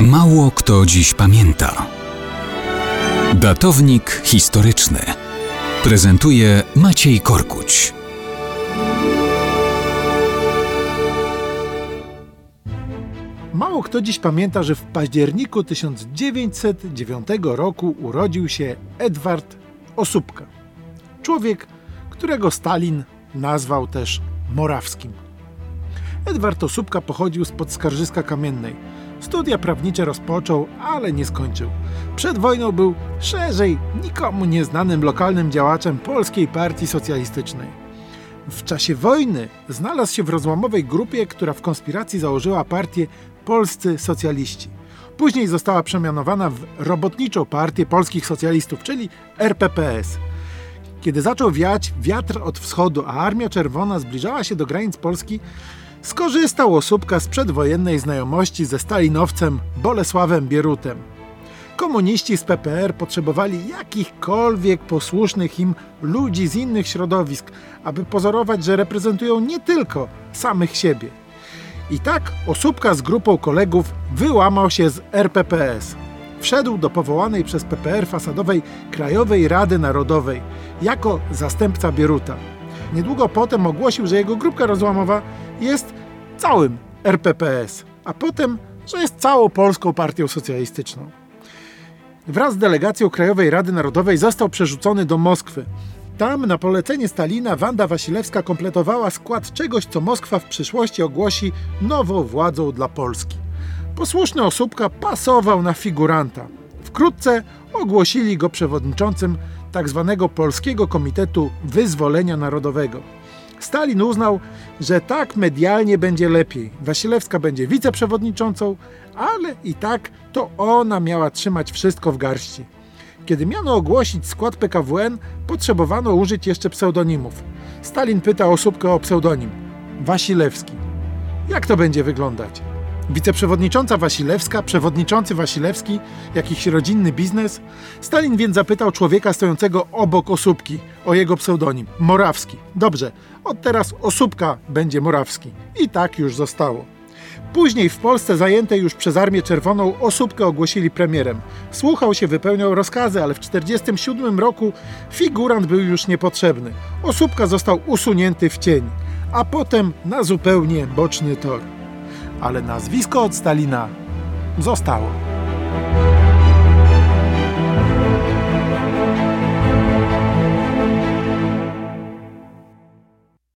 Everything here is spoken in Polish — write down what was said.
Mało kto dziś pamięta. Datownik historyczny prezentuje Maciej Korkuć. Mało kto dziś pamięta, że w październiku 1909 roku urodził się Edward Osóbka. Człowiek, którego Stalin nazwał też Morawskim. Edward Osóbka pochodził z Podskarżyska Kamiennej. Studia prawnicze rozpoczął, ale nie skończył. Przed wojną był szerzej nikomu nieznanym lokalnym działaczem Polskiej Partii Socjalistycznej. W czasie wojny znalazł się w rozłamowej grupie, która w konspiracji założyła partię Polscy Socjaliści. Później została przemianowana w Robotniczą Partię Polskich Socjalistów, czyli RPPS. Kiedy zaczął wiać wiatr od wschodu, a Armia Czerwona zbliżała się do granic Polski, skorzystał Osóbka z przedwojennej znajomości ze stalinowcem Bolesławem Bierutem. Komuniści z PPR potrzebowali jakichkolwiek posłusznych im ludzi z innych środowisk, aby pozorować, że reprezentują nie tylko samych siebie. I tak Osóbka z grupą kolegów wyłamał się z RPPS. Wszedł do powołanej przez PPR fasadowej Krajowej Rady Narodowej jako zastępca Bieruta. Niedługo potem ogłosił, że jego grupka rozłamowa jest całym RPPS, a potem, że jest całą Polską Partią Socjalistyczną. Wraz z delegacją Krajowej Rady Narodowej został przerzucony do Moskwy. Tam na polecenie Stalina Wanda Wasilewska kompletowała skład czegoś, co Moskwa w przyszłości ogłosi nową władzą dla Polski. Posłuszny Osóbka pasował na figuranta. Wkrótce ogłosili go przewodniczącym tzw. Tak Polskiego Komitetu Wyzwolenia Narodowego. Stalin uznał, że tak medialnie będzie lepiej. Wasilewska będzie wiceprzewodniczącą, ale i tak to ona miała trzymać wszystko w garści. Kiedy miano ogłosić skład PKWN, potrzebowano użyć jeszcze pseudonimów. Stalin pyta Osóbkę o pseudonim. Wasilewski. Jak to będzie wyglądać? Wiceprzewodnicząca Wasilewska, przewodniczący Wasilewski, jakiś rodzinny biznes? Stalin więc zapytał człowieka stojącego obok Osóbki o jego pseudonim. Morawski. Dobrze, od teraz Osóbka będzie Morawski. I tak już zostało. Później w Polsce zajętej już przez Armię Czerwoną Osóbkę ogłosili premierem. Słuchał się, wypełniał rozkazy, ale w 1947 roku figurant był już niepotrzebny. Osóbka został usunięty w cień, a potem na zupełnie boczny tor ale nazwisko od Stalina zostało.